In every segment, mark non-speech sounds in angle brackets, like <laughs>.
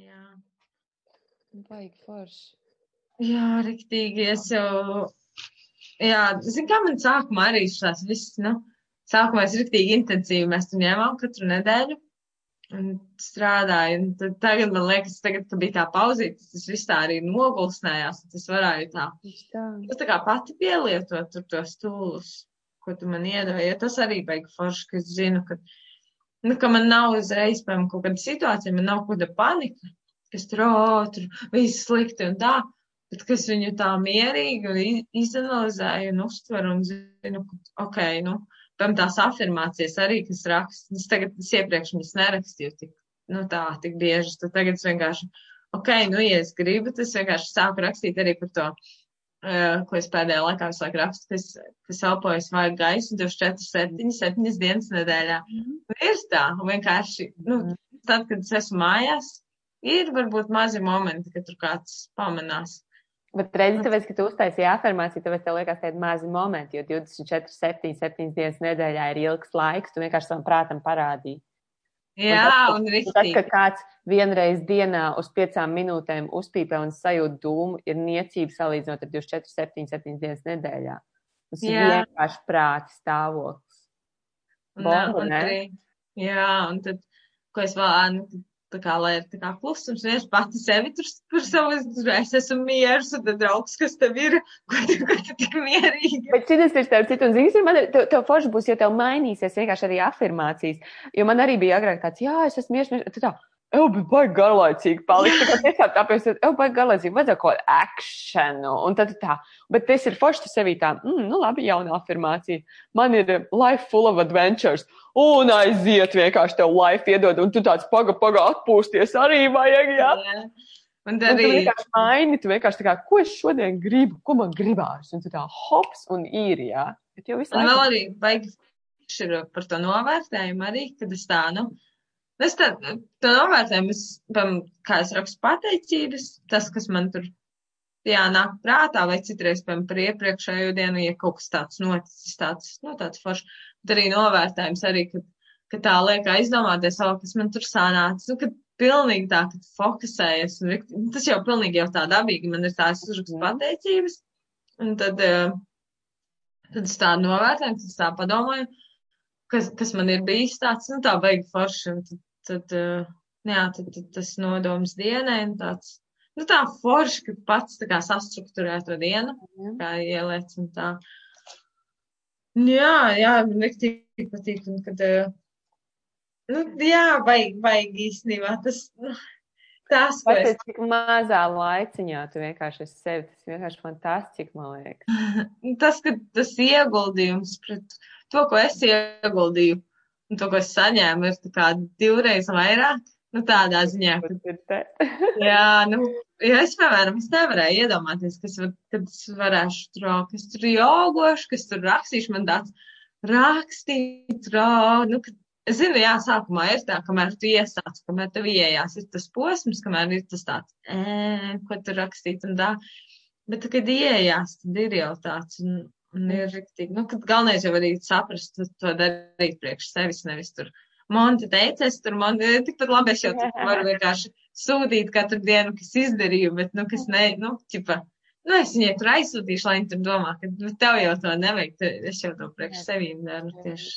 jā. Baigi forši. Jā, riktīgi. Es jau, jā, zinu, kā man sākumā arī šās viss, nu, sākumā es riktīgi intensīvi mēs tur ņēmām katru nedēļu un strādāju. Un tad, tagad man liekas, tagad, kad bija tā pauzīt, tas viss tā arī nogulsnējās, un tas varēja tā. Tā. Es tā kā pati pielietot tur tos tūlus, ko tu man iedevi, jo tas arī baigi forši, ka es zinu, ka, nu, ka man nav uzreiz, piemēram, kaut kāda situācija, man nav kaut kāda panika, kas tur, o, tur viss slikti un tā, bet kas viņu tā mierīgi un i- izanalizēju un uztveru un zinu, ka, ok, nu, piemēram, tās afirmācijas arī, kas raksta, es tagad, es iepriekš viņas nerakstīju tik, nu, tā, tik bieži, tad tagad es vienkārši, ok, nu, ja es gribu, tas vienkārši sāku rakstīt arī par to, ko es pēdējā laikā laiku rakstu, kas, kas elpojas vajag gaisu 24, 7, 7 dienas nedēļā. Un ir tā, vienkārši, nu, tad, kad es esmu mājās, ir varbūt mazi momenti, kad tur kāds pamanās. Bet redzi, tāpēc, ka tu uztaisīji afirmāciju, tāpēc tev liekas tādi mazi momenti, jo 24, 7, 7 dienas nedēļā ir ilgs laiks, tu vienkārši savam prātam parādīji. Jā, un Un tas, ka kāds vienreiz dienā uz piecām minūtēm uzpīpē un sajūt dūmu, ir niecība salīdzinot ar 24, 7, 7 dienas nedēļā. Tas ir Jā. vienkārši prāta stāvoklis. Un, Bomba, un ne? arī, jā, un tad, ko es vēl, nu, tā kā, lai ir tā kā klusums, viens pati sevi tur par savu, es esmu miers, un tad draugs, kas tev ir, ko tu, ko tu tik mierīgi. Bet šis ir starp citu, un zini, man tev, tev forši būs, jo tev mainīsies vienkārši arī afirmācijas. Jo man arī bija agrāk tāds, jā, es esmu mieres, mieres, tu tā, Eju, bija baigi garlaicīgi palikt. Tā kā <laughs> tiešām tāpēc, eju, baigi garlaicīgi, vajadzēja kaut kādu akšanu. Un tad tā, bet tas ir forši tu sevī tā, mm, nu labi, jauna afirmācija. Man ir life full of adventures. Un aiziet vienkārši tev life iedod, un tu tāds paga, paga atpūsties arī vajag, jā. Jā. Un Un tad tu arī, vienkārši maini, tu vienkārši tā kā, ko es šodien gribu, ko man gribās. Un tu tā hops un ir, jā. Bet jau visu un vēl laiku. arī ir par to novērtējumu arī, kad es tā, nu, es tā, to novērtējumu, es, pam, kā es rakstu pateicības, tas, kas man tur, jā, nāk prātā, vai citreiz, piemēram, par iepriekšējo dienu, ja kaut kas tāds noticis, tāds, nu, tāds foršs, bet arī novērtējums arī, ka, ka tā liek aizdomāties, o, kas man tur sanāca, nu, ka pilnīgi tā, ka fokusējies, un nu, tas jau pilnīgi jau tā dabīgi, man ir tās uzrakstu pateicības, un tad, eh, tad es tā novērtēju, tad es tā padomāju, kas, kas man ir bijis tāds, nu, tā baigi forši, un tad, tad, jā, tad, tad tas nodoms dienai, un tāds, nu, tā forši, ka pats tā kā sastruktūrē to dienu, Jā. kā ieliec un tā. Un Jā, jā, man ļoti patīk, un kad, nu, jā, vajag, vajag īstenībā, tas, nu, tas, ko es, cik mazā laiciņā tu vienkārši esi sevi, tas vienkārši fantastiski, man liekas. <laughs> tas, ka tas ieguldījums pret to, ko es ieguldīju, un to, ko es saņēmu, ir divreiz vairāk, nu, tādā ziņā, ka. <laughs> Jā, nu, ja es, piemēram, es nevarēju iedomāties, kas, var, kad es varēšu ā, kas tur jogošu, kas tur rakstīšu, man tāds rakstīt, rā, nu, kad, es zinu, jā, sākumā ir tā, kamēr tu iesāc, kamēr tev ieejās, ir tas posms, kamēr ir tas tāds, ē, ko tu rakstīt un tā, bet, kad ieejās, tad ir jau tāds, un, un ir riktīgi, nu, kad galvenais jau arī saprast, tu to darīt priekš sevis, nevis tur. Monti teica, es tur, man tikpat labi, es jau tur varu <laughs> vienkārši sūtīt katru dienu, kas izdarīju, bet, nu, kas ne, nu, ķipa, nu, es viņai tur aizsūtīšu, lai viņi tur domā, ka nu, tev jau to nevajag, te, es jau to priekš sevīm daru tieši.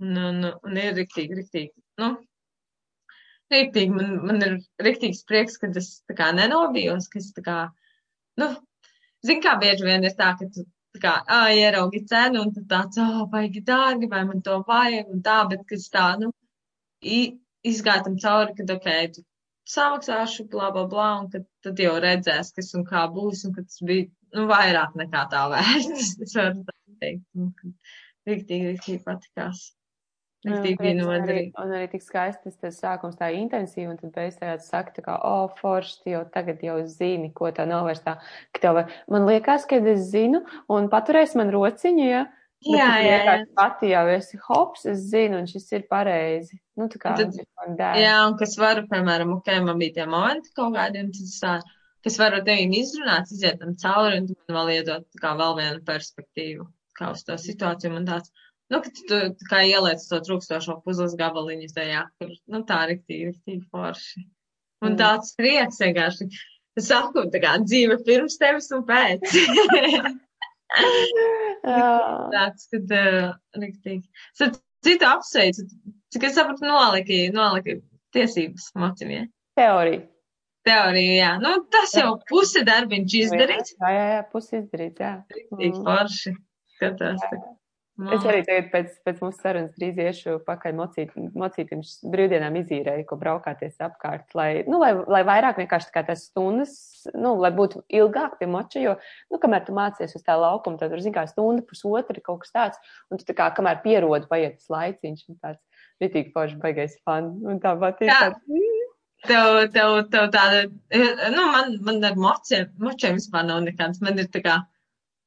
Nu, nu, un ir riktīgi, riktīgi, nu, riktīgi, man, man ir riktīgs prieks, ka es tā kā nenobijos, ka es tā kā, nu, zin kā bieži vien ir tā, ka tu kā, ā, ieraugi cenu un tad tāds, ā, baigi dārgi, vai man to vajag un tā, bet kas tā, nu, i- izgāja tam cauri, kad, ok, tu samaksāšu, bla, bla, bla, un kad tad jau redzēs, kas un kā būs, un kad tas bija, nu, vairāk nekā tā vērts, <laughs> es varu tā teikt, un kad riktīgi, riktīgi patikās. Riktīgi bija Un arī, noderīgi. un arī tik skaisti tas, tas sākums tā intensīvi, un tad beigās saka, tā kā, o, oh, forši, tu jau tagad jau zini, ko tā novērst tā, ka tev, var- man liekas, ka es zinu, un paturēs man rociņu, ja, bet Jā, tu jā, jā. pati jau esi hops, es zinu, un šis ir pareizi. Nu, tā kā, Tad- man dēļ. Jā, un kas varu, piemēram, ok, man bija tie momenti kaut kādi, un tad es tā, kas varu ar tevīm izrunāt, iziet tam cauri, un tu man vēl iedot tā kā vēl vienu perspektīvu, kā uz to situāciju, man tāds, nu, ka tu kā ieliec to trūkstošo puzles gabaliņu tajā, kur, nu, tā riktīgi, riktīgi forši. Un tāds prieks vienkārši. Es saku, tā kā dzīve pirms tevis un pēc. <laughs> <laughs> tāds, kad uh, riktīgi. Tad citu apsveicu, cik es sapratu, noliki, noliki tiesības mocim, ja? Teorija. Teorija, jā. Nu, tas jau pusi darbiņš izdarīts. Jā, jā, jā, pusi izdarīts, jā. Riktīgi forši. Skatās. Tā. Es arī tagad pēc, pēc mūsu sarunas drīz iešu pakaļ mocīt, mocīt pirms brīvdienām izīrēju, ko braukāties apkārt, lai, nu, lai, lai vairāk vienkārši tā kā tās stundas, nu, lai būtu ilgāk pie moča, jo, nu, kamēr tu mācies uz tā laukuma, tad tur, zin kā, stunda, pusotra, kaut kas tāds, un tu tā kā, kamēr pierod, paiet tas laiciņš, un tāds, ritīgi forši baigais fan, un tā patīk. Tāds, Tev, tev, tev tāda, nu, man, man ar mociem, močiem vispār nav nekāds. Man ir tā kā, nu,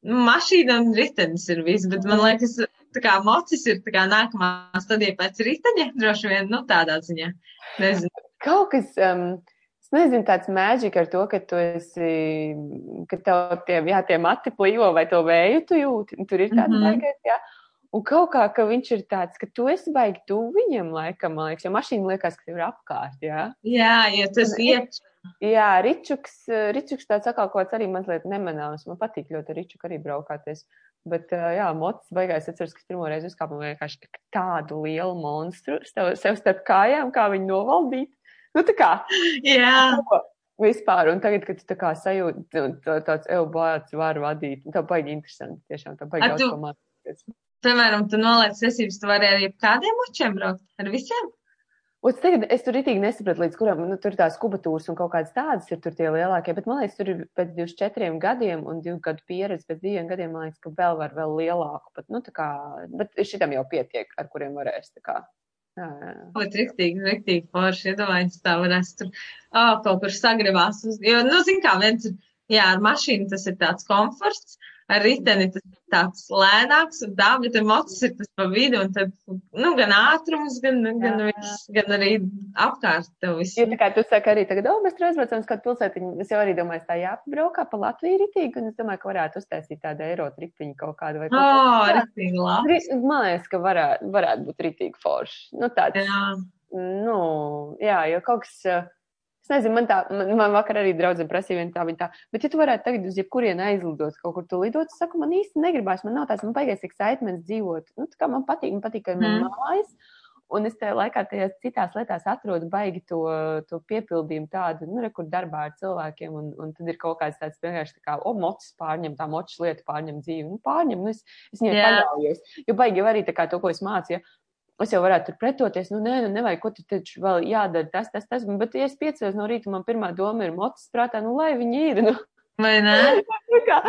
mašīna un ritenis ir viss, bet man liekas, tā kā mocis ir tā kā nākamā stadija pēc riteņa, droši vien, nu, tādā ziņā. Nezinu. kaut kas, um, es nezinu, tāds mēģik ar to, ka tu esi, ka tev tie, jā, tie mati plīvo vai to vēju tu jūti, tur ir tāds mm Mhm. -hmm. baigais, jā. Un kaut kā, ka viņš ir tāds, ka tu esi baigi tuvu viņam, laikam, man liekas, jo mašīna liekas, ka tev ir apkārt, jā. Jā, ja tas iet. Jā, Ričuks, eh, Ričuks tāds atkal kaut kāds arī mazliet nemanāms. Man patīk ļoti ar Ričuku arī braukāties. Bet, eh, jā, mocis beigās atceros, ka pirmo reizi uzkāpām vienkārši tādu lielu monstru sev, sev starp kājām, kā viņu novaldīt. Nu, tā kā Jā, vispār, un tagad, kad tu tā kā sajūti, tā- tāds eubāts var vadīt, un tā baigi interesanti, tiešām tā baigi A, daudz tu- ko mācīties. piemēram, tu noliec tiesības, tu vari arī ar kādiem močiem braukt? Ar visiem? Un tagad es tur itīgi nesapratu, līdz kuram, nu, tur tās kubatūras un kaut kādas tādas ir tur tie lielākie, bet man liekas, tur ir pēc 24 gadiem un 2 gadu pieredze, pēc 2 gadiem, man liekas, ka vēl var vēl lielāku, pat, nu, tā kā, bet šitam jau pietiek, ar kuriem varēs, tā kā. Jā, jā. Ot, riktīgi, riktīgi forši, iedomājieties, tā varēs tur, ā, kaut kur sagribās. Uz, jo, nu, zin kā, viens ir, jā, ar mašīnu tas ir tāds komforts, ar riteni tas ir tāds lēnāks un tā, bet ar mocis ir tas pa vidu, un tad, nu, gan ātrums, gan, gan, Jā. viss, gan arī apkārt tev viss. Jo tā kā tu saki arī tagad, o, mēs tur aizbraucam uz kādu pilsētiņu, es jau arī domāju, tā jāpabraukā pa Latviju ritīgi, un es domāju, ka varētu uztaisīt tādu eiro tripiņu kaut kādu vai kaut ko. riktīgi labi. Ri- Man liekas, ka varētu, varētu būt ritīgi forši. Nu, tāds, Jā, nu, jā, jo kaut kas, es nezinu, man tā, man, man vakar arī draudzene prasīja vienu tā, viņa tā, bet ja tu varētu tagad uz jebkurienu aizlidot, kaut kur tu lidot, es saku, man īsti negribās, man nav tāds, man baigais excitements dzīvot. Nu, tā kā man patīk, man patīk, ka man Mm. mājas. Un es tajā laikā, tajās citās lietās atrodu baigi to, to piepildījumu tādu, nu, re, kur darbā ar cilvēkiem, un, un tad ir kaut kāds tāds vienkārši tā kā, o, mocis pārņem, tā mocis lieta pārņem dzīvi, nu, pārņem, nu, es, es viņai paļaujos. Jo baigi jau arī tā kā to, ko es mācīju, es jau varētu tur pretoties, nu, nē, nu, nevajag, ko tu taču vēl jādara, tas, tas, tas, bet, ja es piecos no rīta, man pirmā doma ir mocis prātā, nu, lai viņi ir, nu, vai ne? <laughs> kā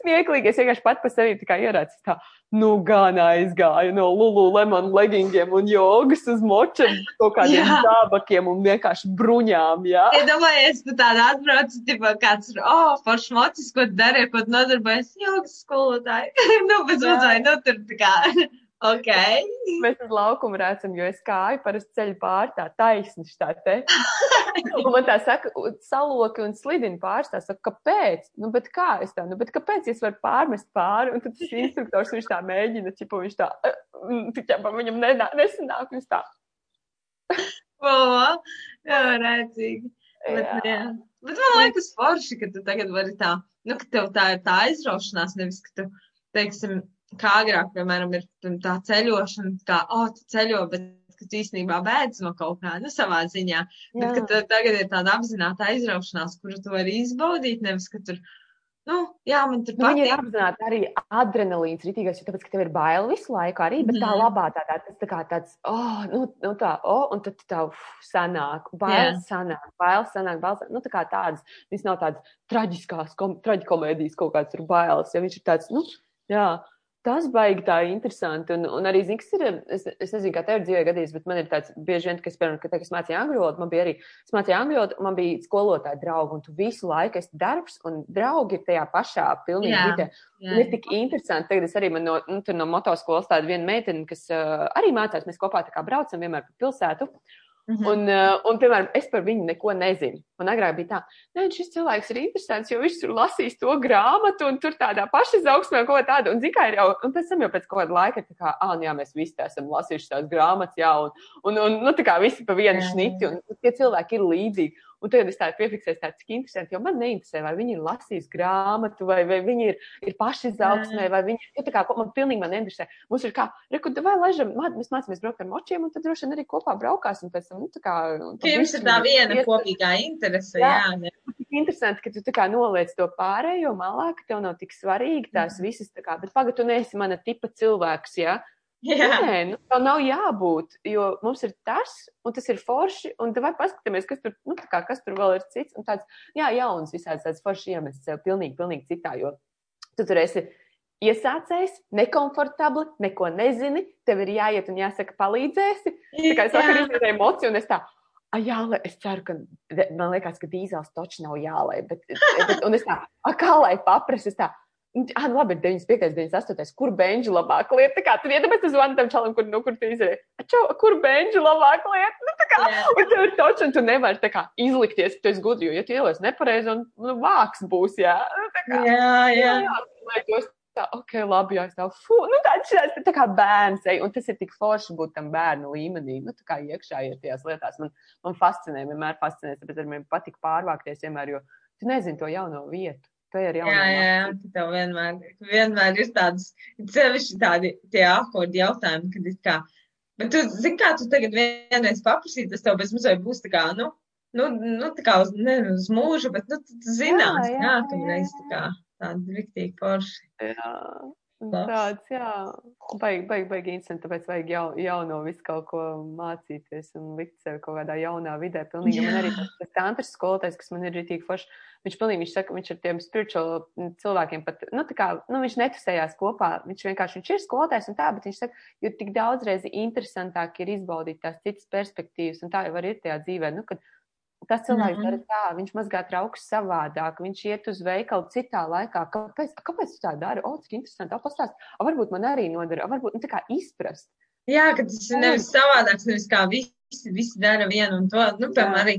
smieklīgi, es vienkārši pat pa sevi ierācu, tā, nu, gan aizgāju no Lululemon leggingiem un jogas uz močiem, kaut kādiem zābakiem un vienkārši bruņām, jā. Iedomājies, tu tāda atbrauc, tipā kāds, oh, foršs mocis, ko ko tu nodarbojies, jogas skolotāji. <laughs> nu, bet mazliet, nu, tur tā kā, ok. <laughs> Mēs uz laukumu redzam, jo es kāju parasti ceļu pār tā taisni tā te. <laughs> Un man tā saka, saloki un slidini pāris, tā saka, kāpēc? Nu, bet kā es tā, nu, bet kāpēc es varu pārmest pāri? Un tad tas instruktors, viņš tā mēģina, čipa, viņš tā, tikai viņam nenā, nesanāk, viņš tā. <laughs> Oh, jā, redzīgi. Bet, Jā. jā. Bet man liekas forši, ka tu tagad vari tā, nu, ka tev tā ir tā aizraušanās, nevis, ka tu, teiksim, kā agrāk, piemēram, ir tā ceļošana, kā, oh, tu ceļo, bet ka tu īstenībā bēdz no kaut kā, nu, savā ziņā. Bet, ka tagad ir tāda apzināta aizraušanās, kuru tu vari izbaudīt, nevis, ka tur, nu, jā, man tur Nu, viņi ir patīk. apzināti arī adrenalīns ritīgais, jo tāpēc, ka tev ir bail visu laiku arī, bet tā Mhm. labā tādā, tas tā kā tāds, oh, nu, nu tā, oh, un tad tā, uf, sanāk, bail Jā. sanāk, bail sanāk, bail sanāk, nu tā kā tādas, viņas nav tādas traģiskās, kom, traģikomēdijas kaut kāds tur bailes, ja viņš ir tāds, nu, jā. Tas baigi tā interesanti. Un, un arī, zini, kas ir, es, es nezinu, kā tev ir dzīvē gadījis, bet man ir tāds bieži vien, ka es, piemēram, ka, te, ka es mācīju angļu valodu, man bija arī, es mācīju angļu valodu, man bija skolotāja draugi, un tu visu laiku esi darbs, un draugi ir tajā pašā pilnīgi vidē. Un ir tik interesanti. Tagad es arī man no, nu, no motoskolas tāda viena meitene, kas uh, arī mācās, mēs kopā tā kā braucam vienmēr pa pilsētu. Mhm. Un, uh, un, piemēram, es par viņu neko nezinu. Un agrāk bija tā, ka šis cilvēks ir interesants, jo viņš tur lasīs to grāmatu, un tur tādā paša izaugsmē kaut ko tādu. Un, zin, kā ir jau, un pēc tam jau pēc kāda laika, ir tā kā, ah, jā, mēs visi esam lasījuši tās grāmatas, jā, un, un, un nu, tā kā visi pa vienu Jā, jā. šniti, un tie cilvēki ir līdzīgi. Un tagad es tādu piefiksēju, tāds, cik interesanti, jo man neinteresē, vai viņi ir lasījuši grāmatu, vai, vai viņi ir, ir paši izaugsmē, vai viņi, jo tā kā man pilnīgi man neinteresē. Mums ir kā, reku, vai laižam, mēs mācāmies braukt ar močiem, un tad droši vien arī kopā braukāsim pēc tam, nu, tā kā. Jums ir tā viena ies... kopīgā interese, jā. jā. Tik interesanti, ka tu tā kā noliec to pārējo malā, ka tev nav tik svarīgi tās mm. visas, tā kā, bet pagad, tu neesi mana tipa cilvēks, jā. Ja? <laughs> Jā. Nē, nu, tā nav jābūt, jo mums ir tas, un tas ir forši, un tad paskatāmies, kas tur, nu, kā, kas tur vēl ir cits, un tāds, jā, jauns visāds tāds forši iemests sev pilnīgi, pilnīgi citā, jo tu tur esi iesācējis, nekomfortabli, neko nezini, tev ir jāiet un jāsaka palīdzēsi. Tā kā es vakar izdarīju emociju, un es tā, A, jālai, es ceru, ka man liekas, ka dīzels točs nav jālai, bet, bet un es tā, a, kā lai paprasu, es tā, Ah, nu, labi, 95, 98, kur benžu labāk lieta. Tā kā tu iedomājies, tas zvanu tam čalam, kur, nu, kur tu izēji. Čau, kur benžu labāk lieta? Nu, tā kā, yeah. un tev ir točs, un tu nevari tā kā izlikties, ka tu esi gudri, jo, ja tu ielies nepareizi, un, nu, vāks būs, jā. Tā kā, jā, jā. jā, jā tā, ok, labi, jā, es tā, fu, nu, tā, šās, tā kā bērns, ej, un tas ir tik forši būt tam bērnu līmenī, nu, tā kā iekšā ir tajās lietās. Man, man fascinē, vienmēr fascinē, tāpēc man patīk pārvākties vienmēr, jo tu nezini to jauno vietu. Jā, jā, jā, tev vienmēr, vienmēr ir tādas, sevišķi tādi tie akordi jautājumi, kad ir kā, bet tu, zini, kā tu tagad vienreiz paprasīt, tas tev bez mazliet būs tā kā, nu, nu, nu tā kā uz, ne uz mūžu, bet, nu, tu zinās, jā, jā, nākamreiz tā kā, tāda riktīgi forši. Jā. Tāds, jā, baigi, baigi, baigi interesanti, tāpēc vajag jau, jauno visu kaut ko mācīties un likt sevi kaut kādā jaunā vidē. Pilnīgi, jā. man arī tas, tas tantras skolotājs, kas man ir rītīgi forši, viņš pilnīgi, viņš saka, viņš ar tiem spiritual cilvēkiem pat, nu, tā kā, nu, viņš netusējās kopā, viņš vienkārši, viņš ir skolotājs un tā, bet viņš saka, jo tik daudzreiz interesantāk ir izbaudīt tās citas perspektīvas, un tā jau arī ir tajā dzīvē, nu, kad Tas cilvēks mm -hmm. dara tā, viņš mazgā traukus savādāk, viņš iet uz veikalu citā laikā. Kāpēc, kāpēc tu tā dari? O, cik interesanti, pastāst. O, varbūt man arī nodara, varbūt, nu, tā kā izprast. Jā, ka tas ir nevis savādāks, nevis kā visi, visi dara vienu un to, nu, piemēram, arī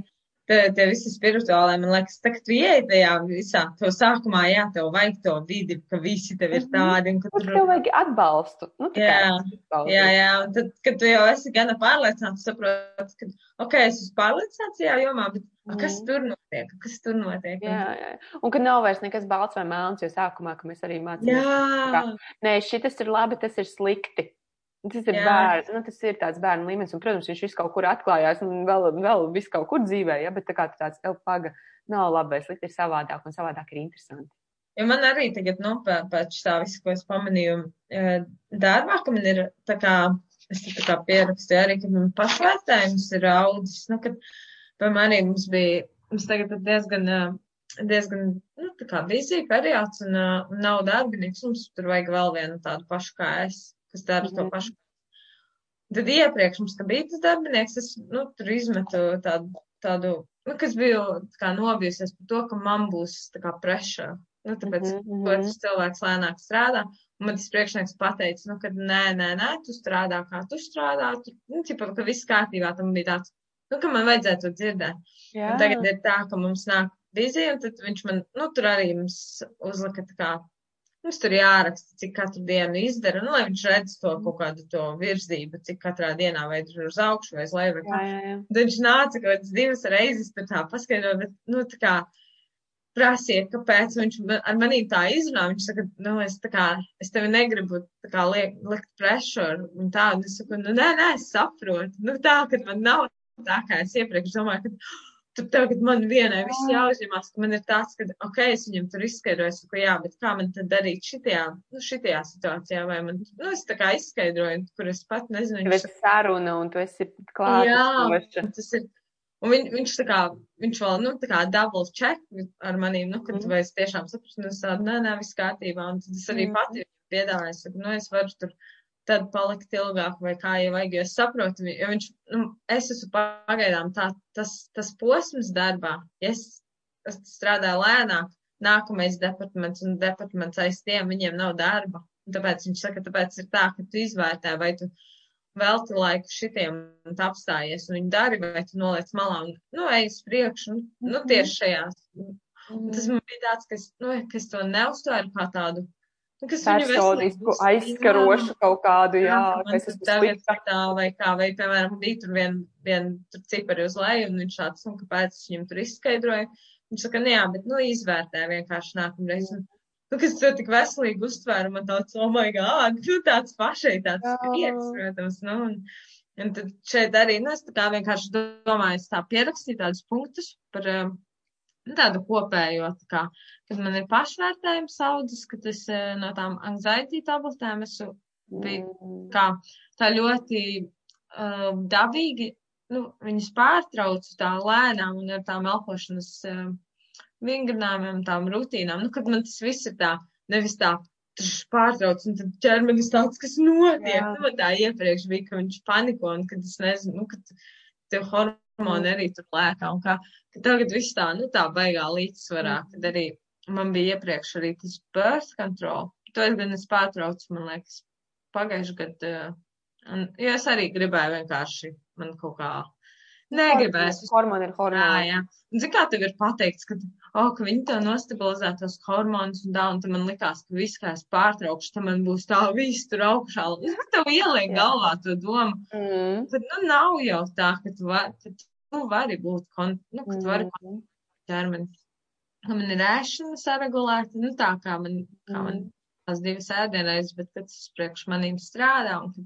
tie, tie visi spirituālai, man liekas, tā, ka tu ieej tajā visā, to sākumā, jā, tev vajag to vidi, ka visi tev ir mhm. tādi. Un, ka tur tev vajag atbalstu. Nu, jā, atbalstu. jā, jā, un tad, kad tu jau esi gana pārliecināts, saproti, ka, ok, es esmu pārliecināts tajā jomā, bet mm. kas tur notiek, kas tur notiek? Jā, jā, un kad nav vairs nekas balts vai melns, jo sākumā, ka mēs arī mācāmies. Jā. Nē, šitas ir labi, tas ir slikti. Tas ir, bērns, nu, tas ir tāds bērnu līmenis, un, protams, viņš visu kaut kur atklājās, un vēl, vēl visu kaut kur dzīvē, ja, bet tā kā tāds elpaga nav labais, slikti ir savādāk, un savādāk ir interesanti. Ja man arī tagad, nu, pēc tā visu, ko es pamanīju darbā, ka man ir tā kā, es tā kā pierakstīju arī, ka man pašvērtējums ir audzis, nu, kad, piemēram, arī mums bija, mums tagad ir diezgan, diezgan, nu, tā kā vīzija periods, un, un nav darbinieks, mums tur vajag vēl vienu tādu pašu kā es kas dara to pašu. Tad iepriekš mums, kad bija tas darbinieks, es, nu, tur izmetu tādu, tādu nu, kas bija kā nobijusies par to, ka man būs tā kā pressure. Nu, tāpēc, mm -hmm. ko tas cilvēks lēnāk strādā. Un man tas priekšnieks pateica, nu, ka nē, nē, nē, tu strādā, kā tu strādā. Tu, nu, tipa, ka viss kārtībā tam bija tāds, nu, ka man vajadzētu to dzirdēt. Tagad ir tā, ka mums nāk vizija, un tad viņš man, nu, tur arī mums uzlika tā kā Mums tur jāraksta, cik katru dienu izdara, nu, lai viņš redz to kaut kādu to virzību, cik katrā dienā vai tur uz augšu vai uz leju. Tad viņš nāca kaut kādas divas reizes tur tā paskaidrot, bet, nu, tā kā prasiet, kāpēc viņš ar manī tā izrunā. Viņš saka, nu, es tā kā, es tevi negribu tā kā liek, likt pressure un tā, un es saku, nu, nē, nē, es saprotu. Nu, tā, ka man nav tā, kā es iepriekš domāju, ka Tur tagad man vienai viss jāuzņemās, ka man ir tāds, ka, ok, es viņam tur izskaidroju, ka jā, bet kā man tad darīt šitajā, nu, šitajā situācijā, vai man, nu, es tā kā izskaidroju, kur es pat nezinu. Viņš ir saruna un tu esi klāt. Jā, tas ir. Un viņ, viņš tā kā, viņš vēl, nu, tā kā double check ar manīm, nu, kad mm. vai es tiešām sapratu, nu, es tādu, nē, nē, viss kārtībā, un tad es arī mm. pati piedāvāju, saku, nu, es varu tur tad palikt ilgāk, vai kā jau vajag, jo es saprotu, jo viņš, nu, es esmu pagaidām tā, tas, tas posms darbā, ja es, es strādāju lēnāk, nākamais departaments un departaments aiz tiem, viņiem nav darba. Un tāpēc viņš saka, tāpēc ir tā, ka tu izvērtē, vai tu velti laiku šitiem un apstājies un viņu dari, vai tu noliec malā un, nu, ej uz priekšu, nu, nu tieši šajās. Un tas man bija tāds, ka es, nu, ka es to neuztvēru kā tādu kas viņu personisku, aizskarošu Jā. kaut kādu, jā, Jā, kas esmu slikta. tā, vai kā, vai, piemēram, bija tur vien, vien tur cipari uz leju, un viņš tāds, nu, kāpēc viņam tur izskaidroju. Viņš saka, nu jā, bet, nu, izvērtē vienkārši nākamreiz. Un, nu, kas to tik veselīgi uztvēra, man tāds, oh my god, <laughs> nu, tāds pašai tāds Jā. prieks, protams, nu, un, un tad šeit arī, nu, es tā kā vienkārši domāju, es tā pierakstīju tādus punktus par, um, nu, tādu kopējo, tā kā, kad man ir pašvērtējums audzis, kad es eh, no tām anxiety tabletēm esmu bija Mm. kā tā ļoti uh, dabīgi, nu, viņas pārtraucu tā lēnām un ar tām elpošanas uh, vingrinājumiem, tām rutīnām, nu, kad man tas viss ir tā, nevis tā, pārtrauc, un tad ķermenis tāds, kas notiek, nu, man tā iepriekš bija, ka viņš paniko, un kad es nezinu, nu, kad tev hormoni arī tur lēkā, un kā, ka tagad viss tā, nu, tā baigā līdzsvarā, kad arī man bija iepriekš arī tas birth control, to es gan es pārtraucu, man liekas, pagājuši gadu, un, jo es arī gribēju vienkārši, man kaut kā, negribēju, Hormoni ir Jā, hormoni. jā. Un, zini, kā tev ir pateikts, ka, oh, ka viņi tev nostabilizē tos hormonus un tā, un tad man likās, ka viss, kā es pārtraukšu, tad man būs tā viss tur augšā. Tas tev ieliek Jā. galvā to domu. Mm. Tad, nu, nav jau tā, ka tu, var, ka tu vari būt, kon, nu, ka tu vari Mm. ķermeni. Ka man ir ēšana saregulēta, nu, tā kā man, kā man Mm. tās divas ēdienreizes, bet kad tas priekš manīm strādā, un kad,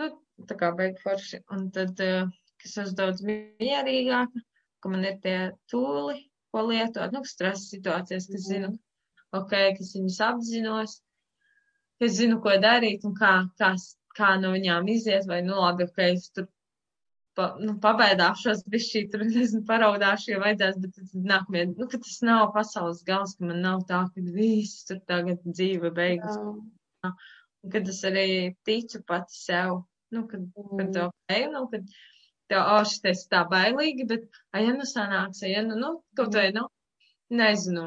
nu, tā kā beig forši, un tad, uh, kas es daudz mierīgāka, ka man ir tie tūli, ko lietot, nu, stresa situācijas, kas zinu, ok, kas viņus apzinos, ka es zinu, ko darīt un kā, kā, kā no viņām iziet, vai, nu, labi, ok, es tur pa, nu, pabēdāšos, bišķī tur, <laughs> nezinu, paraudāšu, ja vajadzēs, bet tad nākamie, nu, ka tas nav pasaules gals, ka man nav tā, ka viss tur tagad dzīve beigas, Jā. un kad es arī ticu pati sev, nu, kad, kad Mm. ok, nu, kad tev, šitais tā bailīgi, bet, a, ja nu sanāks, ja nu, nu, kaut vai, nu, nezinu,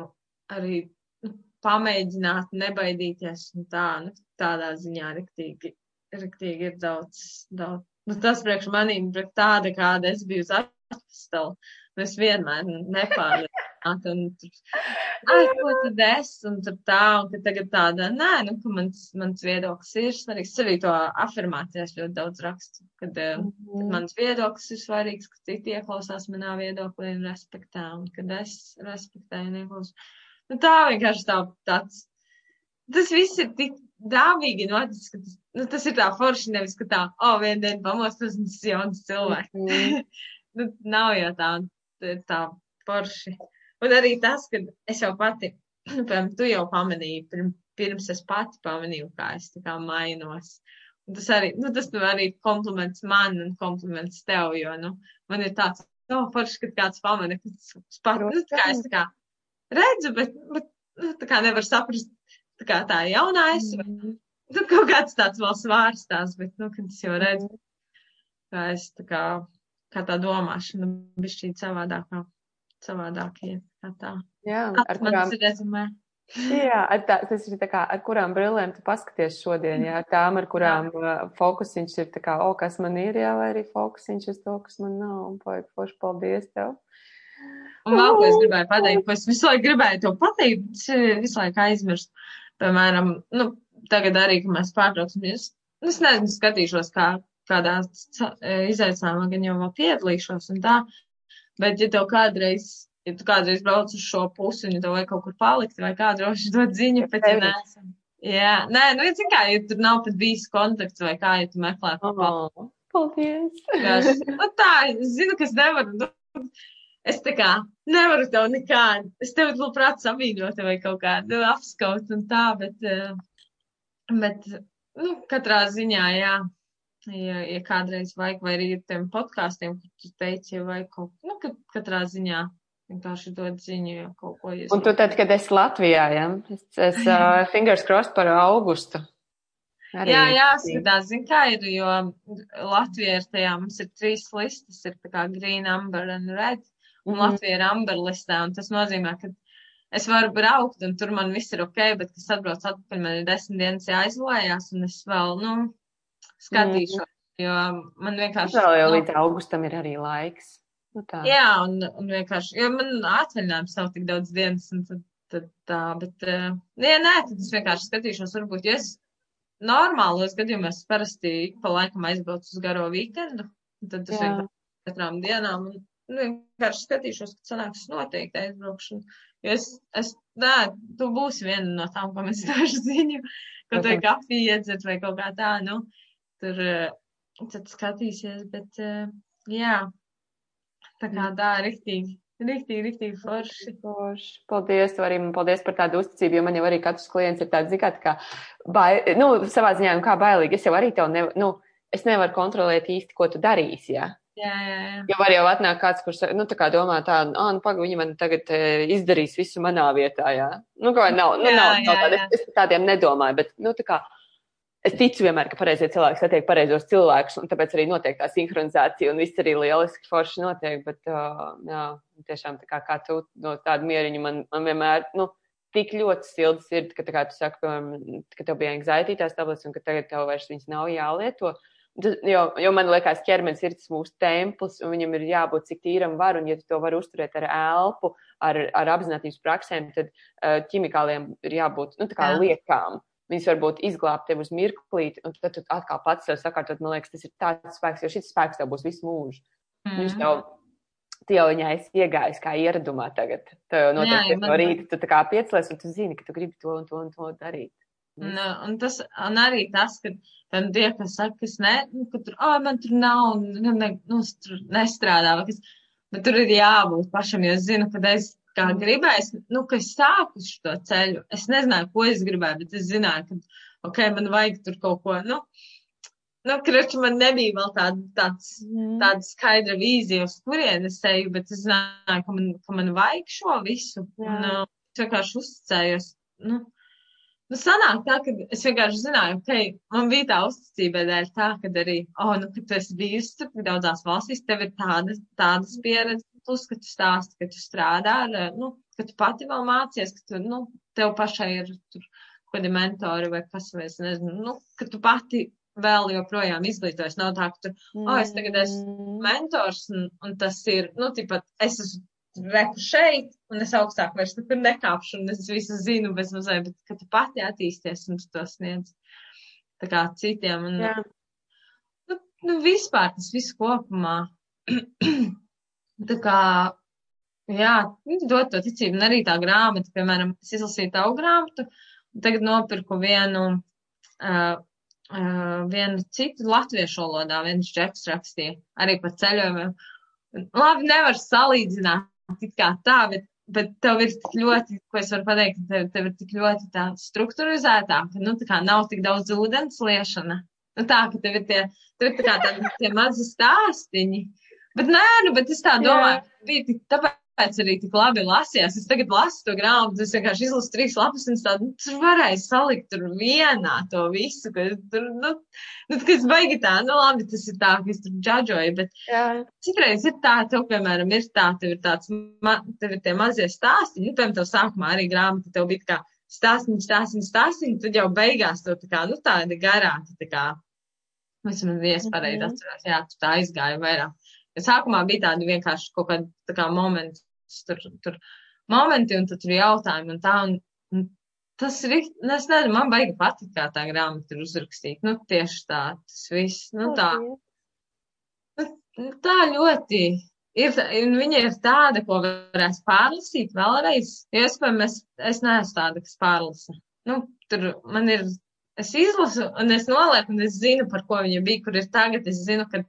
arī nu, pamēģināt, nebaidīties, un tā, nu, tādā ziņā riktīgi, riktīgi ir daudz, daudz. Nu, tas priekš manīm, priekš tāda, kāda es biju uz atpastalu, nu, es vienmēr nepārliecinātu, <laughs> un ai, ko tad es, un tur tā, un ka tagad tāda, nē, nu, ka mans, mans viedoklis ir svarīgs. Es arī to afirmācijās ļoti daudz rakstu, kad, mm. Mhm. kad mans viedoklis ir svarīgs, ka citi ieklausās manā viedoklī un respektē, un kad es respektēju un ieklausos. Nu, tā vienkārši tā, tāds, tas viss ir tik dāvīgi noticis, ka tas, nu, tas ir tā forši, nevis, ka tā, o, oh, vienu dienu pamostos un tas jauns cilvēks. Mhm. <laughs> nu, nav jau tā, tā forši. Un arī tas, ka es jau pati, nu, <clears throat> piemēram, tu jau pamanīji, pirms, pirms es pati pamanīju, kā es tā kā mainos. Un tas arī, nu, tas nu, arī kompliments man un kompliments tev, jo, nu, man ir tāds, no, forši, kad kāds pamana, ka es pati, nu, tā kā es tā kā redzu, bet, bet, nu, tā kā nevar saprast, tā kā tā jaunā es, vai, Mhm. nu, kaut kāds tāds vēl svārstās, bet, nu, kad es jau redzu, kā es tā kā, kā tā domāšana bišķīt savādākā, savādākie, kā tā. Jā, Ar kurām, rezumē. jā, tā, tas ir tā kā, ar kurām brillēm tu paskaties šodien, jā, tām, ar kurām uh, fokusiņš ir tā kā, o, kas man ir, jā, vai arī fokusiņš uz to, kas man nav, un poji, forši paldies tev. Un vēl, ko es gribēju pateikt, ko es visu laiku gribēju tev pateikt, visu laiku aizmirstu. Piemēram, nu, tagad arī, kad mēs pārtrauksim, es, nu, nezinu, skatīšos, kā, kādā izaicinājumā gan jau vēl piedalīšos un tā, bet ja tev kādreiz, ja tu kādreiz brauc uz šo pusi un ja tev vajag kaut kur palikt vai kā droši <laughs> dot ziņu, bet ja neesam. Jā, nē, nu, ja zini kā, ja tur nav pat bijis kontakts vai kā, ja tu meklē kaut ko Oh, paldies. vienkārši, nu tā, es zinu, ka es nevaru, nu, es tā kā nevaru tev nekādu, es tev labprāt samīļot vai kaut kādu apskaut un tā, bet, eh, bet, nu, katrā ziņā, jā, ja, ja kādreiz vajag, vai arī ir tiem podkāstiem, kur tu teici, vai kaut, nu, ka katrā ziņā vienkārši dod ziņu, ja kaut ko jūs. Un tu tad, kad esi Latvijā, jā, es, es uh, <laughs> fingers crossed par augustu. Arī Jā, jāskatās, zin kā ir, jo Latvija ir tajā, mums ir trīs listas, ir tā kā green, amber un red, un Mhm. Latvija ir amber listā, un tas nozīmē, ka es varu braukt, un tur man viss ir ok, bet, kas atbrauc atpakaļ, man ir desmit dienas jāizlējās, un es vēl, nu, skatīšos, jo man vienkārši. Mhm. Vēl jau nu, līdz augustam ir arī laiks. Nu tā. Jā, un, un vienkārši, jo man atvaļinājums nav tik daudz dienas, un tad tad tā, bet, uh, nē, nē, tad es vienkārši skatīšos, varbūt, ja es normālos gadījumos parasti pa laikam aizbraucu uz garo weekendu, tad es vienkārši katrām dienām un nu, vienkārši skatīšos, ka sanāks noteikti aizbraukšanu. Jo es, es, nē, tu būsi viena no tām, kam es došu ziņu, vai Mhm. kafiju iedzert vai kaut kā tā, nu, tur, eh, tad skatīsies, bet, eh, jā, tā kā tā, riktīgi, riktīgi, riktīgi forši. Forši. Paldies, arī paldies par tādu uzticību, jo man jau arī katrs klients ir tāds, zikāt, kā, bai, nu, savā ziņā, nu, kā bailīgi. Es jau arī tev, ne, nu, es nevaru kontrolēt īsti, ko tu darīsi, jā. Jā, jā, jā. Jo var jau atnākt kāds, kurš, nu, tā kā domā tā, ah, nu, pagaidi, viņi man tagad e, izdarīs visu manā vietā, jā. Nu, kā nav, nu, Jā, nav, jā, nav tāda, jā. es, es tādiem nedomāju, bet, nu, tā kā, es ticu vienmēr, ka pareizie cilvēki satiek pareizos cilvēkus, un tāpēc arī notiek tā sinhronizācija, un viss arī lieliski forši notiek, bet, uh, jā, tiešām tā kā, kā tu no tāda mieriņa man, man vienmēr, nu, tik ļoti silda sirds, ka, tā kā tu saki, piemēram, ka tev bija anxiety tās tablets, un ka tagad tev vairs viņas nav jālieto. Tas- Jo, jo man liekas, ķermenis ir tas mūsu templis, un viņam ir jābūt cik tīram var, un ja tu to vari uzturēt ar elpu, ar, ar apziņotības praksēm, tad uh, ķimikāliem ir jābūt, nu, liekām. Viņas var būt izglābt tev uz mirklīti, un tad tu atkal pats sev sakārtot, man liekas, tas ir tāds spēks, jo šis spēks tev būs visu mūžu. Mm. Viņš Mhm. tev, tu jau viņai esi iegājis kā ieradumā tagad. Tev jau Jā, noteikti ja no man- rīta tu tā kā piecelies, un tu zini, ka tu gribi to un to un to darīt. Un, uh, un, tas, un arī tas, ka tam tie, kas saka, kas ne, nu, ka tur, ah, man tur nav, nu, ne, nu, tur nestrādā, vai kas, bet tur ir jābūt pašam, jo es zinu, ka es kā gribēju, nu, ka es sāku šo ceļu. Es nezināju, ko es gribēju, bet es zināju, ka, ok, man vajag tur kaut ko, nu, nu, kraču man nebija vēl tāda, tāds, Mm. tāda skaidra vīzija, uz kurien es eju, bet es zināju, ka man, ka man vajag šo visu. Jā. Un, uh, es vienkārši uzticējos. Nu, nu, sanāk tā, ka es vienkārši zināju, ka man bija tā uzticība dēļ tā, ka arī, oh, nu, ka tu esi bijusi tik daudzās valstīs, tev ir tāda, tādas pieredzes, plus, ka tu stāsti, ka tu strādā eh, nu, ka tu pati vēl mācies, ka tu, nu, tev pašai ir tur kaut kādi mentori vai kas, vai es nezinu, nu, ka tu pati vēl joprojām izglītojas. Nav tā, ka tu, oh, es tagad esmu Mm. mentors, un, un tas ir, nu, tipat, es esmu reku šeit, un es augstāk vairs nekur nekāpšu, un es visu zinu bez mazliet, bet, ka tu pati attīsties un tu to sniedz tā kā citiem, un, Jā. nu, nu, vispār tas viss kopumā, <clears throat> tā kā, jā, nu, dot to ticību, un arī tā grāmata, piemēram, es izlasīju tavu grāmatu, un tagad nopirku vienu, uh, uh, vienu citu latviešu valodā, viens džeks rakstīja arī par ceļojumiem. Labi, nevar salīdzināt tik kā tā, bet, bet tev ir tik ļoti, ko es varu pateikt, tev, tev ir tik ļoti tā strukturizētā, ka, nu, tā kā nav tik daudz ūdens liešana. Nu, tā, ka tev ir tie, tev ir tā kā tādi tie mazi stāstiņi. Bet nē, nu, bet es tā Jā. domāju, ka bija tik, tāpēc arī tik labi lasījās. Es tagad lasu to grāmatu, es vienkārši izlasu trīs lapus un es tādu, nu, tur varēja salikt tur vienā to visu, ka tur, nu, nu, kas baigi tā, nu, labi, tas ir tā, ka es tur džadžoju, bet Jā. citreiz ir tā, tev, piemēram, ir tā, tev ir tāds, ma, tev ir tie mazie stāsti, nu, piemēram, tev sākumā arī grāmata, tev bija tā kā stāstiņi, stāstiņi, stāstiņi, tad jau beigās tev tā kā, nu, tāda garāka, tā kā, vismaz iespareizi Mhm. atceros, jā, tu tā aizgāja vairāk. Sākumā bija tādi vienkārši kaut kādi, tā kā momenti, tur, tur momenti, un tur jautājumi un tā, un, un tas ir, nu, es nezinu, man baigi patīk, kā tā grāmata ir uzrakstīta, nu, tieši tā, tas viss, nu, tā. Nu, Tā ļoti ir. Viņa ir tāda, ko varēs pārlasīt vēlreiz. Piemēram, es, es neesmu tāda, kas pārlasa. Nu, tur man ir, es izlasu, un es nolieku, un es zinu, par ko viņa bija, kur ir tagad. Es zinu, ka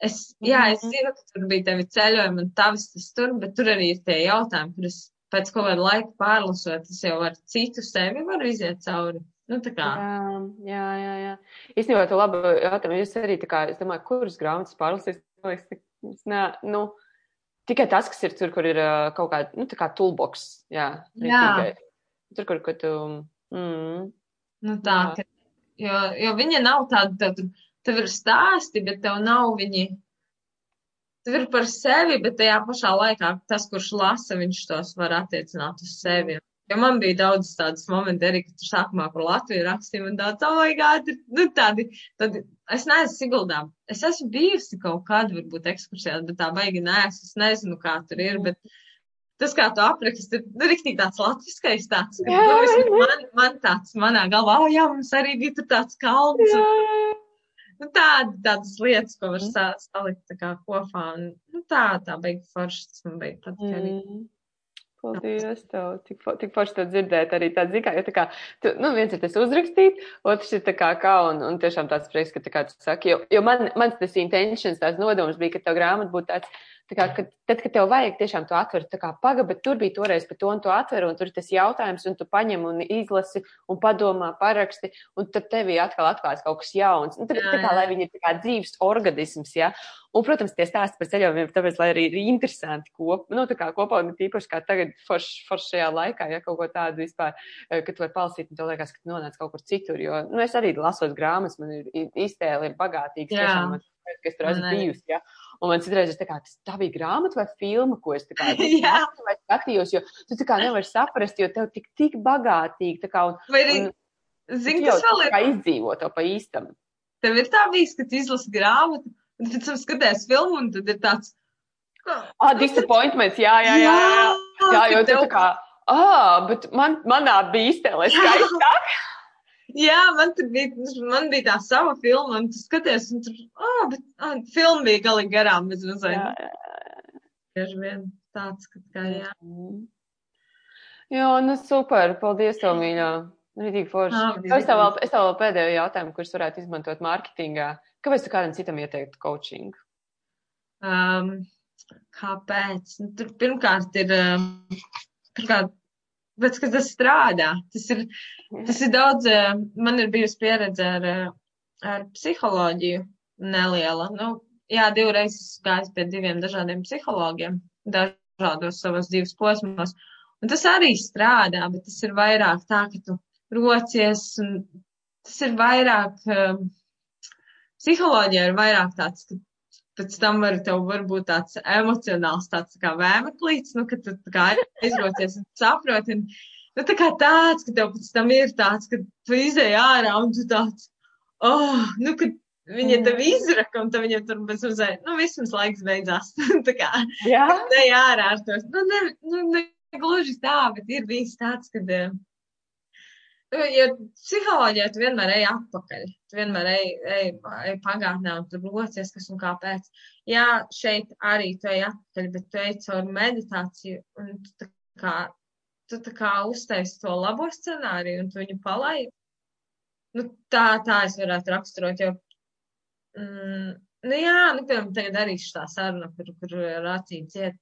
es, jā, es Mhm. zinu, ka tur bija tevi ceļojumi un tavs tas tur, bet tur arī ir tie jautājumi, kurus pēc kaut kāda laika pārlasot, es jau ar citu sevi varu iziet cauri. Nu, tā kā. Jā, jā, jā. jā. Īstenībā, tu labi jautājumu. Jūs arī, tā kā, es domāju, kuras grāmatas pārlasīs, man liekas, es nē, nu, tikai tas, kas ir tur, kur ir kaut kāda, nu, tā kā toolbox, jā. Jā. rītīgai. Tur, kur, kur tu, mm, Nu, tā, Jā. ka, jo, jo viņa nav tāda, tev, tur- tev ir stāsti, bet tev nav viņi. Tev ir par sevi, bet tajā pašā laikā tas, kurš lasa, viņš tos var attiecināt uz sevi. Jo man bija daudz tādas momenti, arī, kad tur sākumā par Latviju rakstīja, un tāds, oh, my God, nu, tādi, tādi, es neesmu Siguldā. Es esmu bijusi kaut kādu, varbūt, ekskursijā, bet tā baigi neesmu. Es nezinu, kā tur ir, bet tas, kā tu apraksti, ir nu, rīktīgi tāds latviskais tāds, ka, Jā, nu, man, man tāds manā galvā, oh, jā, mums arī bija tur tāds kalns. Jā, Un. Nu, tāda, tādas lietas, ko var Mm. sa- salikt kā kopā. Un, nu, tā, tā beig forši, tas man beig patīk. Mm. Paldies, tev. Tik, tik forši to dzirdēt arī tā zikā, jo tā kā, tu, nu, viens ir tas uzrakstīt, otrs ir tā kā kā, un, un tiešām tāds prieks, ka tā kā tu saki, jo, jo man, mans tas intentions, tās nodoms bija, ka tev grāmata būtu tāds, tā kā, ka, tad, kad tev vajag tiešām to atvērt, tā kā paga, bet tur bija toreiz par to un to atveru, un tur ir tas jautājums, un tu paņem un izlasi, un padomā, paraksti, un tad tevī atkal atklāts kaut kas jauns. Un tā, Jā, tā kā, jā. lai viņi ir tā kā dzīves organisms, ja, Un, protams, tie stāsti par ceļojumiem, tāpēc, lai arī ir interesanti kop, nu, tā kā kopā, un tīpaši kā tagad, forši forš šajā laikā, ja kaut ko tādu vispār, eh, ka tu vari palasīt, un tev liekas, ka tu nonāc kaut kur citur, jo, nu, es arī lasot grāmatas, man ir i- iztēle ir bagātīgs, Jā. tiešām, man, ka es tur esmu bijusi, ja, un man citreiz ir tā kā, tas tā bija grāmata vai filma, ko es kā, <laughs> Jā. skatījos, jo tu kā nevari saprast, jo tev tik, tik bagātīgi, kā, un, Vai arī, zini, kas vēl ir? kā izdzīvo to pa īstam. Tev ir tā bijis, ka tu izlasi grāmatu, un pēc tam skaties filmu, un tad ir tāds. Ah, disappointments, jā, jā, jā. jā. Jā, jo ka tu tev- tā kā, ah, bet man, manā bija iztēlē skaistāk. <laughs> Jā, man tur bija, man bija tā sava filma, un tu skaties, un tur, ah, bet ah, filma bija galīgi garām, bez Jā, mazliet. jā. Bieži vien tāds, ka kā jā. Mm. Jā, nu super, paldies tev, mīļā. Rītīgi forši. Ā, Es tev vēl, es tev vēl pēdējo jautājumu, kurus varētu izmantot mārketingā. Kāpēc tu kādam citam ieteiktu coaching? Um, kāpēc? Nu, tur pirmkārt ir, pirmkārt, pēc, ka tas strādā. Tas ir, tas ir daudz, uh, man ir bijusi pieredze ar, uh, ar psiholoģiju neliela. Nu, jā, divreiz gājis pie diviem dažādiem psihologiem, dažādos savos dzīves posmos. Un tas arī strādā, bet tas ir vairāk tā, ka tu rocies, un tas ir vairāk, um, psiholoģija ir vairāk tāds, ka pēc tam var tev varbūt tāds emocionāls tāds tā kā vēmeklīts, nu, ka tu kā aizrocies un saproti. Un, nu, tā kā tāds, ka tev pēc tam ir tāds, ka tu izēj ārā un tu tāds, oh, nu, ka viņa tev izraka un tad viņa tur bez uzēja, nu, vismaz laiks beidzās. <laughs> tā kā, Jā, ne ārā ar to. Nu, ne, nu, ne gluži tā, bet ir bijis tāds, kad. eh, Nu, ja psiholoģijā tu vienmēr ej atpakaļ, tu vienmēr ej, ej, ej pagātnē un tur locies, kas un kāpēc. Jā, šeit arī tu ej atpakaļ, bet tu ej caur meditāciju un tu tā kā, tu tā kā uztaisi to labo scenāriju un tu viņu palaidi. Nu, tā, tā es varētu raksturot, jo, mm, nu jā, nu, piemēram, tagad arī šī saruna, kur, kur ar acīm ciet.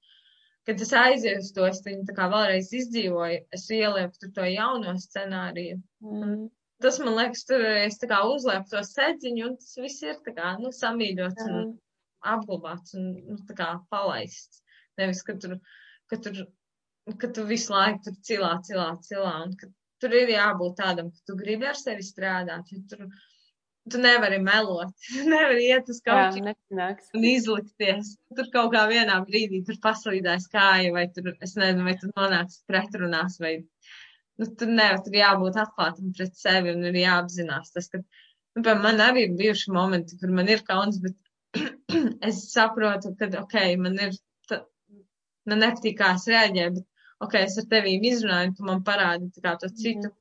Kad es aizēju uz to, es viņu tā kā vēlreiz izdzīvoju, es ielieku tur to jauno scenāriju. Mm. Tas man liekas, tur es tā kā uzlieku to sēdziņu, un tas viss ir tā kā, nu, samīļots un apglabāts un, nu, tā kā palaists. Nevis, ka tur, ka tur, ka tu visu laiku tur cilā, cilā, cilā, un ka tur ir jābūt tādam, ka tu gribi ar sevi strādāt, jo tur, tu nevari melot, <laughs> nevari iet uz kaut nesanāks. un izlikties. Tur kaut kā vienā brīdī tur paslīdēs kāja, vai tur, es nezinu, vai tur nonāks pretrunās, vai, nu, tur nevar, tur jābūt atklātam pret sevi un ir jāapzinās tas, ka, nu, piemēram, man arī ir bijuši momenti, kur man ir kauns, bet <clears throat> es saprotu, ka, ok, man ir, ta, man nepatīk, kā es reaģēju, bet, ok, es ar tevīm izrunāju, tu man parādi tā kā to citu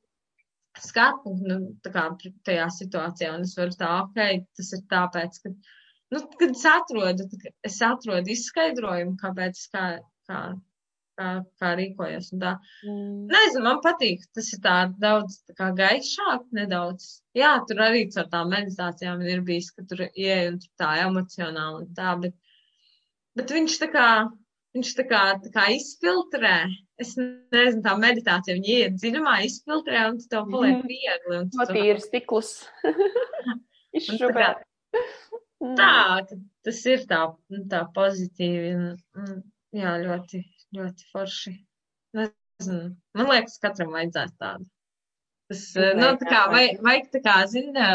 skatu, nu, kā tajā situācijā, un es varu tā, ok, tas ir tāpēc, ka, nu, kad es atrodu, kā es atrodu izskaidrojumu, kāpēc, kā, kā, kā, kā rīkojos. Mm. Nezinu, man patīk, tas ir tā daudz tā kā gaišāk, nedaudz. Jā, tur arī ar tām meditācijām ir bijis, ka tur ieej un tur tā emocionāli un tā, bet, bet viņš tā kā, viņš tā kā, tā kā izfiltrē. Es nezinu, tā meditācija, viņa iet dziļumā, izfiltrē un tu tev paliek Mhm. viegli. Un to- tīri stiklus. <laughs> Tā, ka tas ir tā, nu, tā pozitīvi un, jā, ļoti, ļoti forši. Nezinu, man liekas, katram vajadzētu tādu. Tas, nu, tā kā, vai, vajag tā kā, zina, tā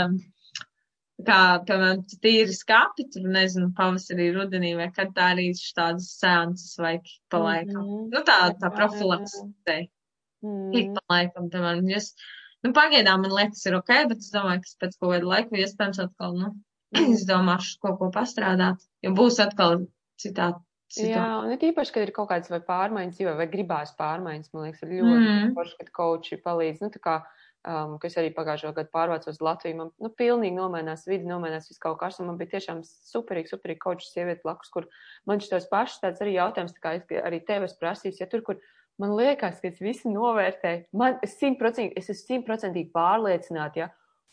kā, piemēram, tīri skapi, tur, nezinu, pavasarī, rudenī, vai kad tā arī tādas sēnces vajag pa laikam. Mhm. Nu, tā, tā profilaks, te, Mm. ik pa laikam, piemēram, es, nu, pagaidām man liekas ir ok, bet es domāju, ka pēc kaut kāda laika iespējams atkal, nu, Mm. izdomāšu kaut ko pastrādāt, jo būs atkal citā, Jā, un ir īpaši, kad ir kaut kādas vai pārmaiņas dzīvē, vai gribās pārmaiņas, man liekas, ir ļoti mm. forši, kad koči palīdz, nu, tā kā, um, kas arī pagājušo gadu pārvācos uz Latviju, man, nu, pilnīgi nomainās vidi, nomainās viss kaut kas, man bija tiešām superīgi, superīgi koči sievieti blakus, kur man šitos pašs tāds arī jautājums, tā kā es arī tev es prasīs, ja tur, kur man liekas, ka es visu novērtēju, man simtprocentīgi, es esmu simtprocentīgi pārliecināta, ja,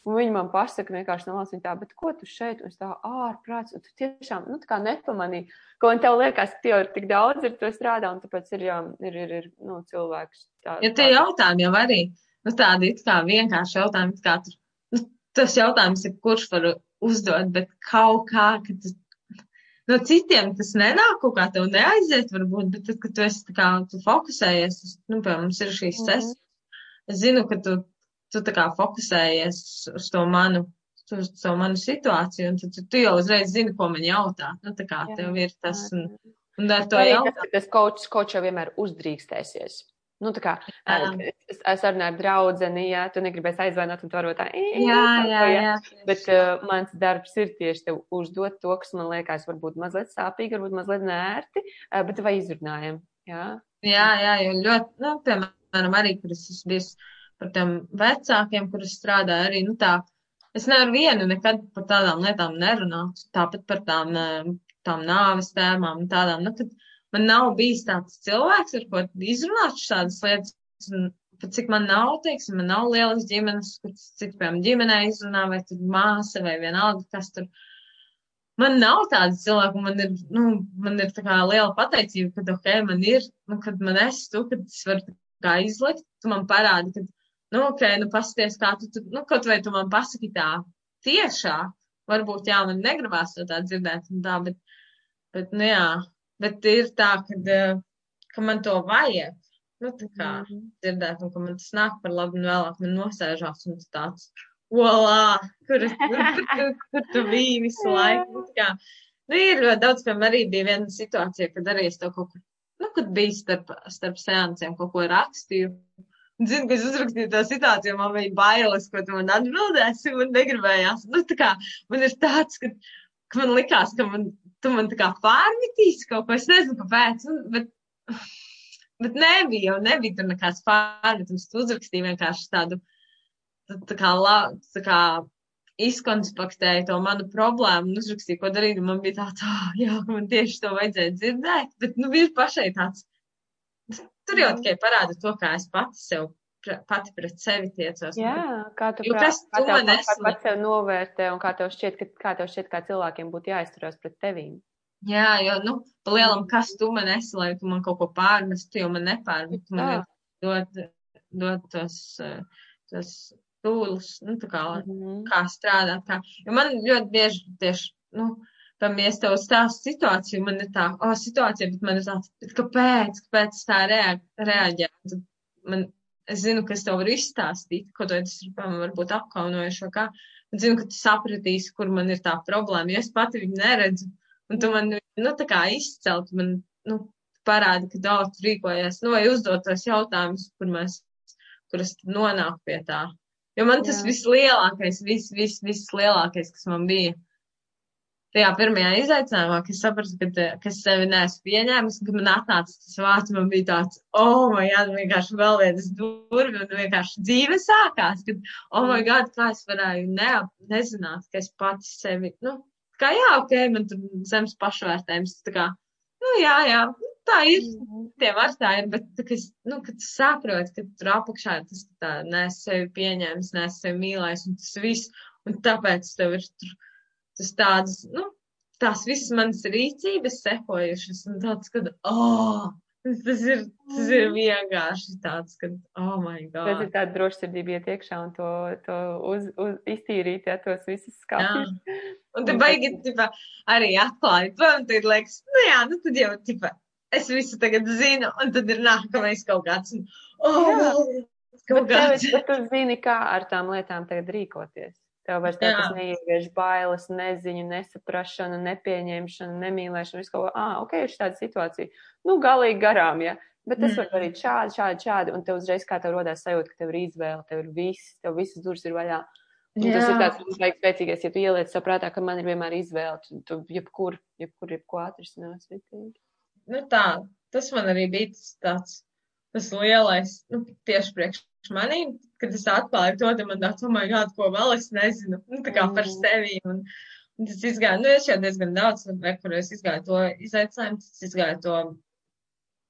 Un viņi man pasaka vienkārši no malas, tā, bet ko tu šeit? Un es tā ārprāts, un tu tiešām, nu, tā kā nepamanīji, ko man tev liekas, ka tev ir tik daudz, ir to strādā, un tāpēc ir, jā, ir, ir, ir nu, cilvēks. Tā, ja tie jautājumi jau arī, nu, tādi kā vienkārši jautājumi, kā tur, nu, tas jautājums ir, kurš var uzdot, bet kaut kā, ka tas, no citiem tas nenāk, kaut kā tev neaiziet, varbūt, bet tad, kad tu esi tā kā, tu fokusējies, nu, piemēram, mums ir šīs mm -hmm. sesijas, es zinu, ka tu tu tā kā fokusējies uz to manu, uz to manu situāciju, un tu, tu, tu jau uzreiz zini, ko man jautā. Nu, tā kā jā, tev ir tas, un, un ar to jautāt. Tas kočs, kočs jau vienmēr uzdrīkstēsies. Nu, tā kā es, es runāju ar draudzeni, ja tu negribēsi aizvainot, tu varbūt tā, jā, jā, jā. Bet uh, mans darbs ir tieši tev uzdot to, kas man liekas varbūt mazliet sāpīgi, varbūt mazliet nērti, uh, bet vai izrunājam, jā? Jā, jā, jo ļoti, nu, piemēram, arī, kur es esmu bijis par tiem vecākiem, kurus strādāju arī, nu tā, es nevaru vienu nekad par tādām lietām nerunāt, tāpat par tām, tām nāves tēmām un tādām, nu, kad man nav bijis tāds cilvēks, ar ko izrunāt šādas lietas, un pat cik man nav, teiksim, man nav lielas ģimenes, kur cik, piemēram, ģimenē izrunā, vai tur māsa, vai vienalga, kas tur. Man nav tāda cilvēka, man ir, nu, man ir tā kā liela pateicība, ka, ok, man ir, nu, kad man esi tu, kad es varu kā izlikt, tu man parādi, ka nu, ok, nu, pasties, kā tu, tu, nu, kaut vai tu man pasaki tā tiešā, varbūt, jā, man negribās to tā dzirdēt, un tā, bet, bet, nu, jā, bet ir tā, kad, eh, ka man to vajag, nu, tā kā mm -hmm. dzirdēt, un ka man tas nāk par labu, un vēlāk man nosēžās, un tāds, volā, kur, kur, kur, kur tu biji visu laiku, nu, tā kā, nu, ir ļoti daudz, piemēram, arī bija viena situācija, kad arī es to kaut kur, nu, kad bija starp, starp seansiem kaut ko rakstīju, Zinu, ka es uzrakstīju to situāciju, man bija bailes, ko tu man atbildēsi, un negribējās. Nu, tā kā man ir tāds, ka, ka man likās, ka man, tu man tā kā pārmitīs kaut ko, es nezinu, kāpēc, un, bet, bet nebija, jau nebija tur nekāds pārmitums, tu uzrakstīji vienkārši tādu, tā kā, la, tā kā izkonspektēju to manu problēmu un uzrakstīju, ko darīt, man bija tāds, oh, jā, man tieši to vajadzēja dzirdēt, bet, nu, bija pašai tāds Tur jau tikai parāda to, kā es pati sev, pati pret sevi tiecos. Jā, kā tu, prāt, kas kā man esi? Pats sev novērtē un kā tev šķiet, ka, kā tev šķiet, kā cilvēkiem būtu jāizturās pret tevīm. Jā, jo, nu, pa lielam, kas tu man esi, lai tu man kaut ko pārmestu, tu jau man nepārmet, tu man dod, dod tos, tos tūlus, nu, tā kā, mm -hmm. kā strādāt, kā, jo man ļoti bieži tieši, nu, tam, ja es tev stāstu situāciju, man ir tā, o, situācija, bet man ir tāds, bet kāpēc, kāpēc tā reaģē? Man, es zinu, ka es tev varu izstāstīt, ko ir, piemēram, varbūt apkaunojuši vai kā. Un zinu, ka tu sapratīsi, kur man ir tā problēma, jo es pati viņu neredzu. Un tu man, nu, tā kā izcelt, man, nu, parādi, ka daudz rīkojies, nu, vai uzdot tos jautājumus, kur mēs, kur es nonāku pie tā. Jo man tas Jā. vislielākais, vis, vis, vislielākais, kas man bija, tajā pirmajā izaicinājumā, kad es sapratu, ka, ka es sevi neesmu pieņēmis, kad man atnāca tas vārds, man bija tāds, oh, my God, vienkārši vēl vienas durvi, un vienkārši dzīve sākās, kad, oh, my God, kā es varēju ne, nezināt, ka es pati sevi, nu, kā jā, ok, man tur zemes pašvērtējums, tā kā, nu, jā, jā, tā ir, mhm. tie var tā ir, bet, tā, ka es, nu, kad saproti, ka tur apakšā tas tā, nes sevi pieņēmis, nes sevi mīlējis, un tas viss, un tāpēc tev ir tur tas tādas, nu, tās visas manas rīcības sekojušas, un tāds, kad, oh, tas ir, tas ir vienkārši tāds, ka, oh, my God. Tas ir tāda drošsirdība iet iekšā un to, to uz, uz, iztīrīt, ja tos visus skāpjus. Un te baigi, tipa, arī atklāji, un tad liekas, nu jā, nu tad jau, tipa, es visu tagad zinu, un tad ir nākamais kaut kāds, un, oh, jā. kaut bet kāds. Tev, bet tu zini, kā ar tām lietām tagad rīkoties. Tev vairs tādas neievieš bailes, neziņu, nesaprašana, nepieņemšana, nemīlēšana, visu kaut ko, ah, ok, ir tāda situācija. Nu, galīgi garām, ja. Bet tas mm. var darīt šādi, šādi, šādi, un tev uzreiz kā tev rodās sajūta, ka tev ir izvēle, tev ir viss, tev visas durvis ir vaļā. Un Jā. tas ir tāds vajag spēcīgais, ja tu ieliec saprātā, ka man ir vienmēr izvēle, tu, tu jebkur, jebkur, jebko atrisinās nu tā, tas man arī bija tāds, tas lielais, nu, tieši priekš manīm, kad es atklāju to, tad man tāds, oh my god, ko vēl es nezinu, nu, tā kā par Mm. sevi. Un, un tas izgāja, nu, es jau diezgan daudz, kur es izgāju to izaicinājumu, tas izgāju to,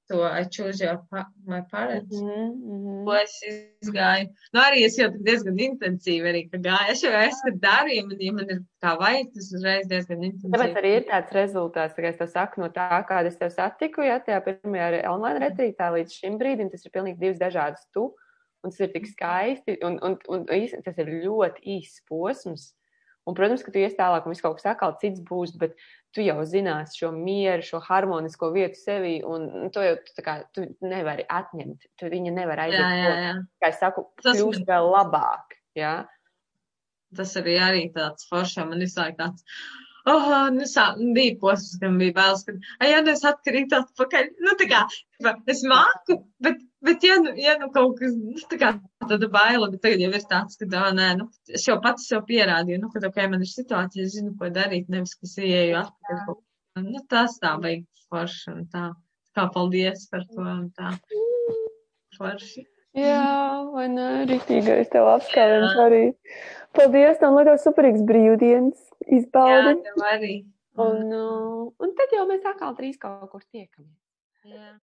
to I choose your, pa my parents. Mhm, mhm. Ko es izgāju. Nu, arī es jau diezgan intensīvi arī ka gāju. Es jau es, kad daru, ja man, ja man ir kā vajag, tas uzreiz diezgan intensīvi. Tāpēc arī ir tāds rezultāts, tā kā es tev saku, no tā, kāda es tev satiku, ja tajā pirmajā online retrītā līdz šim brīdim, tas ir pilnīgi divas dažādas tu, un tas ir tik skaisti, un, un, un īsti tas ir ļoti īsts posms. Un, protams, ka tu ies tālāk, un viss kaut kas atkal cits būs, bet tu jau zinās šo mieru, šo harmonisko vietu sevī, un un to jau tu, kā, tu nevari atņemt. Tu viņa nevar aiziet. Jā, jā, jā. Kā es saku, Tas kļūst vēl labāk. Jā. Tas arī, arī tāds foršs, man laiku tāds. Oh, nu, sā, bija posms, kad bija bailes, ka, ai, ja nu es atkrītu atpakaļ, nu, tā kā, es māku, bet, bet, ja nu, ja nu kaut kas, nu, tā kā, tāda baila, bet tagad jau ir tāds, ka, tā, nē, nu, es jau pats sev pierādīju, nu, ka, ok, man ir situācija, es zinu, ko darīt, nevis, kas ieeju atpakaļ. Nu, tas tā vajag forši, un tā, tā kā paldies par to, un tā, forši. Jā, vai ne? Rītīgais tev Jā. arī. Paldies, lai tev superīgs brīvdienas izbaudi. tev arī. Un, uh, un tad jau mēs atkal drīz kaut kur tiekamies. Jā.